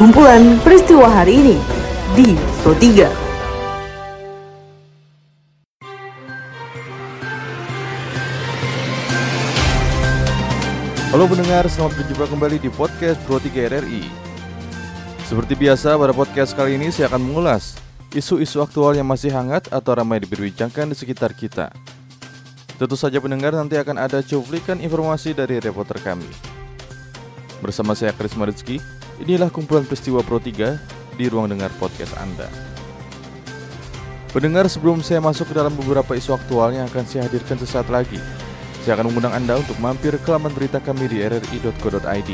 Kumpulan peristiwa hari ini di Pro 3. Halo pendengar, selamat berjumpa kembali di podcast Pro 3 RRI. Seperti biasa, pada podcast kali ini saya akan mengulas isu-isu aktual yang masih hangat atau ramai diperbincangkan di sekitar kita. Tentu saja pendengar nanti akan ada cuplikan informasi dari reporter kami. Bersama saya Karisma Rizky, inilah kumpulan peristiwa Pro 3 di ruang dengar podcast Anda. Pendengar, sebelum saya masuk ke dalam beberapa isu aktual yang akan saya hadirkan sesaat lagi, saya akan mengundang Anda untuk mampir ke laman berita kami di rri.co.id.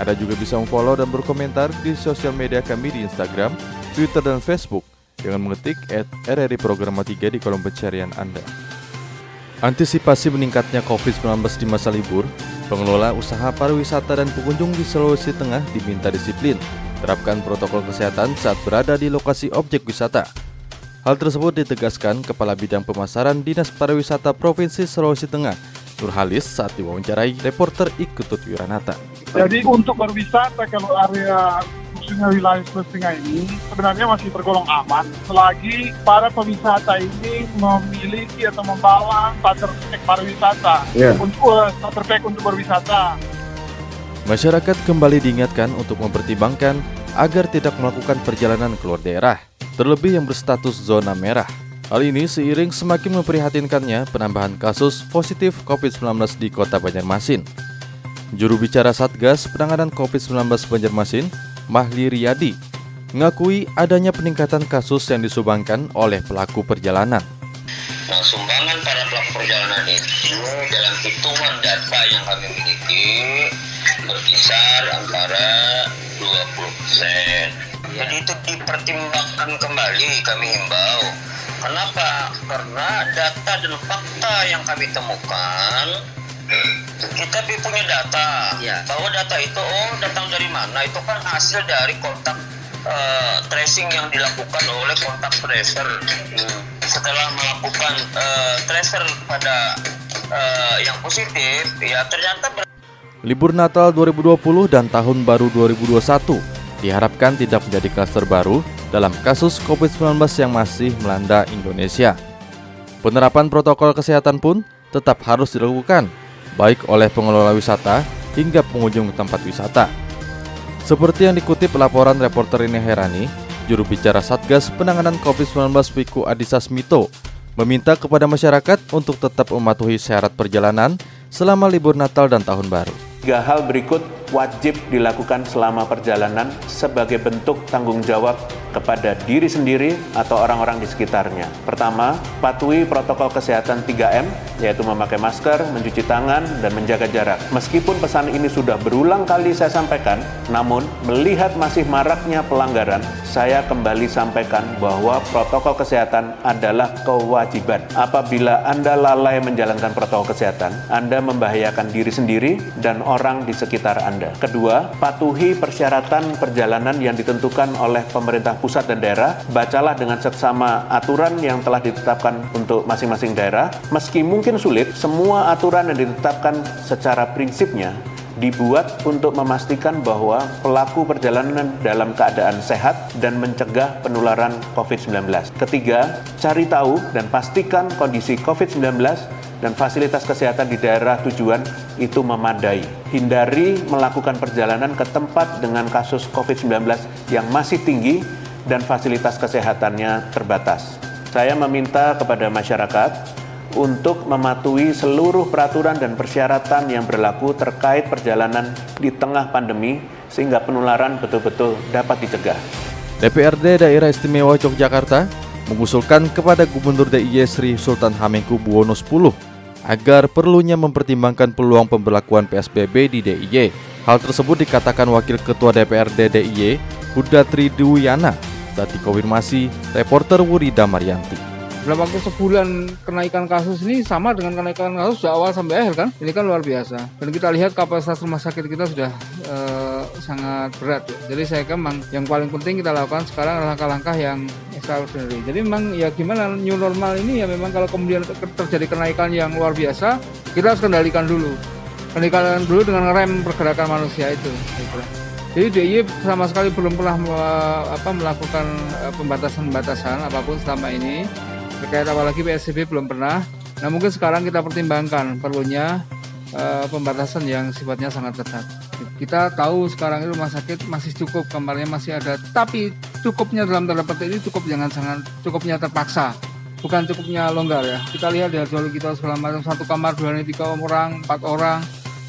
Anda juga bisa memfollow dan berkomentar di sosial media kami di Instagram, Twitter, dan Facebook dengan mengetik at RRI Programa 3 di kolom pencarian Anda. Antisipasi meningkatnya COVID-19 di masa libur, pengelola usaha pariwisata dan pengunjung di Sulawesi Tengah diminta disiplin, terapkan protokol kesehatan saat berada di lokasi objek wisata. Hal tersebut ditegaskan Kepala Bidang Pemasaran Dinas Pariwisata Provinsi Sulawesi Tengah, Nurhalis saat diwawancarai reporter Ikutut Wiranata. Jadi untuk berwisata kalau area khususnya wilayah Sulawesi Tengah ini sebenarnya masih tergolong aman selagi para pewisata ini memiliki atau membawa starter pack pariwisata Yeah. untuk uh, starter pack untuk berwisata. Masyarakat kembali diingatkan untuk mempertimbangkan agar tidak melakukan perjalanan keluar daerah, terlebih yang berstatus zona merah. Hal ini seiring semakin memprihatinkannya penambahan kasus positif COVID-19 di kota Banjarmasin. Juru bicara Satgas Penanganan COVID-19 Banjarmasin, Mahli Riyadi, mengakui adanya peningkatan kasus yang disumbangkan oleh pelaku perjalanan. Nah, sumbangan para pelaku perjalanan itu dalam hitungan data yang kami miliki berkisar antara 20%. Jadi itu dipertimbangkan kembali kami himbau. Kenapa? Karena data dan fakta yang kami temukan kita punya data. Bahwa data itu oh datang dari mana? Itu kan hasil dari kontak eh, tracing yang dilakukan oleh kontak tracer. Setelah melakukan eh, tracer pada eh, yang positif ya ternyata ber- Libur Natal 2020 dan Tahun Baru 2021 diharapkan tidak menjadi klaster baru dalam kasus COVID-19 yang masih melanda Indonesia. Penerapan protokol kesehatan pun tetap harus dilakukan, baik oleh pengelola wisata hingga pengunjung tempat wisata. Seperti yang dikutip laporan reporter ini Herani, juru bicara Satgas Penanganan COVID-19 Wiku Adhisa Smito meminta kepada masyarakat untuk tetap mematuhi syarat perjalanan selama libur Natal dan Tahun Baru. Tiga hal berikut wajib dilakukan selama perjalanan sebagai bentuk tanggung jawab kepada diri sendiri atau orang-orang di sekitarnya. Pertama, patuhi protokol kesehatan 3M, yaitu memakai masker, mencuci tangan, dan menjaga jarak. Meskipun pesan ini sudah berulang kali saya sampaikan, namun melihat masih maraknya pelanggaran, saya kembali sampaikan bahwa protokol kesehatan adalah kewajiban. Apabila Anda lalai menjalankan protokol kesehatan, Anda membahayakan diri sendiri dan orang di sekitar Anda. Kedua, patuhi persyaratan perjalanan yang ditentukan oleh pemerintah pusat dan daerah. Bacalah dengan seksama aturan yang telah ditetapkan untuk masing-masing daerah. Meski mungkin sulit, semua aturan yang ditetapkan secara prinsipnya dibuat untuk memastikan bahwa pelaku perjalanan dalam keadaan sehat dan mencegah penularan COVID-19. Ketiga, cari tahu dan pastikan kondisi COVID-19 dan fasilitas kesehatan di daerah tujuan itu memadai. Hindari melakukan perjalanan ke tempat dengan kasus COVID-19 yang masih tinggi dan fasilitas kesehatannya terbatas. Saya meminta kepada masyarakat untuk mematuhi seluruh peraturan dan persyaratan yang berlaku terkait perjalanan di tengah pandemi sehingga penularan betul-betul dapat dicegah. DPRD Daerah Istimewa Yogyakarta mengusulkan kepada Gubernur DIY Sri Sultan Hamengkubuwono X agar perlunya mempertimbangkan peluang pemberlakuan PSBB di DIY. Hal tersebut dikatakan Wakil Ketua DPRD DIY Huda Triduwiyana saat dikonfirmasi reporter Wurida Marianti. dalam waktu sebulan kenaikan kasus ini sama dengan kenaikan kasus dari awal sampai akhir kan ini kan luar biasa dan kita lihat kapasitas rumah sakit kita sudah eh, sangat berat ya. jadi saya kira memang yang paling penting kita lakukan sekarang langkah-langkah yang extraordinary jadi memang ya gimana new normal ini ya memang kalau kemudian ter- terjadi kenaikan yang luar biasa kita harus kendalikan dulu kendalikan dulu dengan rem pergerakan manusia itu kira. Jadi DIY sama sekali belum pernah apa, melakukan eh, pembatasan-pembatasan apa pun selama ini terkait apalagi PSBB belum pernah. Nah mungkin sekarang kita pertimbangkan perlunya uh, pembatasan yang sifatnya sangat ketat. Kita tahu sekarang ini rumah sakit masih cukup, kamarnya masih ada, tapi cukupnya dalam tanda petik ini cukup jangan sangat cukupnya terpaksa, bukan cukupnya longgar ya. Kita lihat di dulu kita segala macam satu kamar dua tiga orang, empat orang,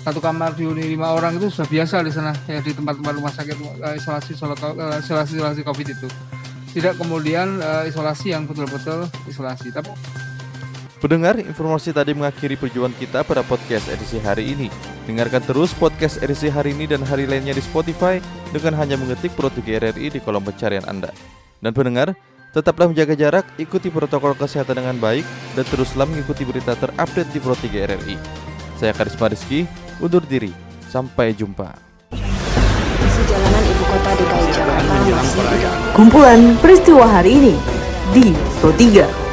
satu kamar dihuni lima orang itu sudah biasa di sana ya di tempat-tempat rumah sakit uh, isolasi eh, isolasi isolasi covid itu tidak kemudian uh, isolasi yang betul-betul isolasi tapi Pendengar, informasi tadi mengakhiri perjuangan kita pada podcast edisi hari ini. Dengarkan terus podcast edisi hari ini dan hari lainnya di Spotify dengan hanya mengetik Pro RRI di kolom pencarian Anda. Dan pendengar, tetaplah menjaga jarak, ikuti protokol kesehatan dengan baik, dan teruslah mengikuti berita terupdate di Pro RRI. Saya Karisma Rizky, undur diri. Sampai jumpa. Jalanan ibu kota DKI Jakarta masih Kumpulan peristiwa hari ini di Pro 3.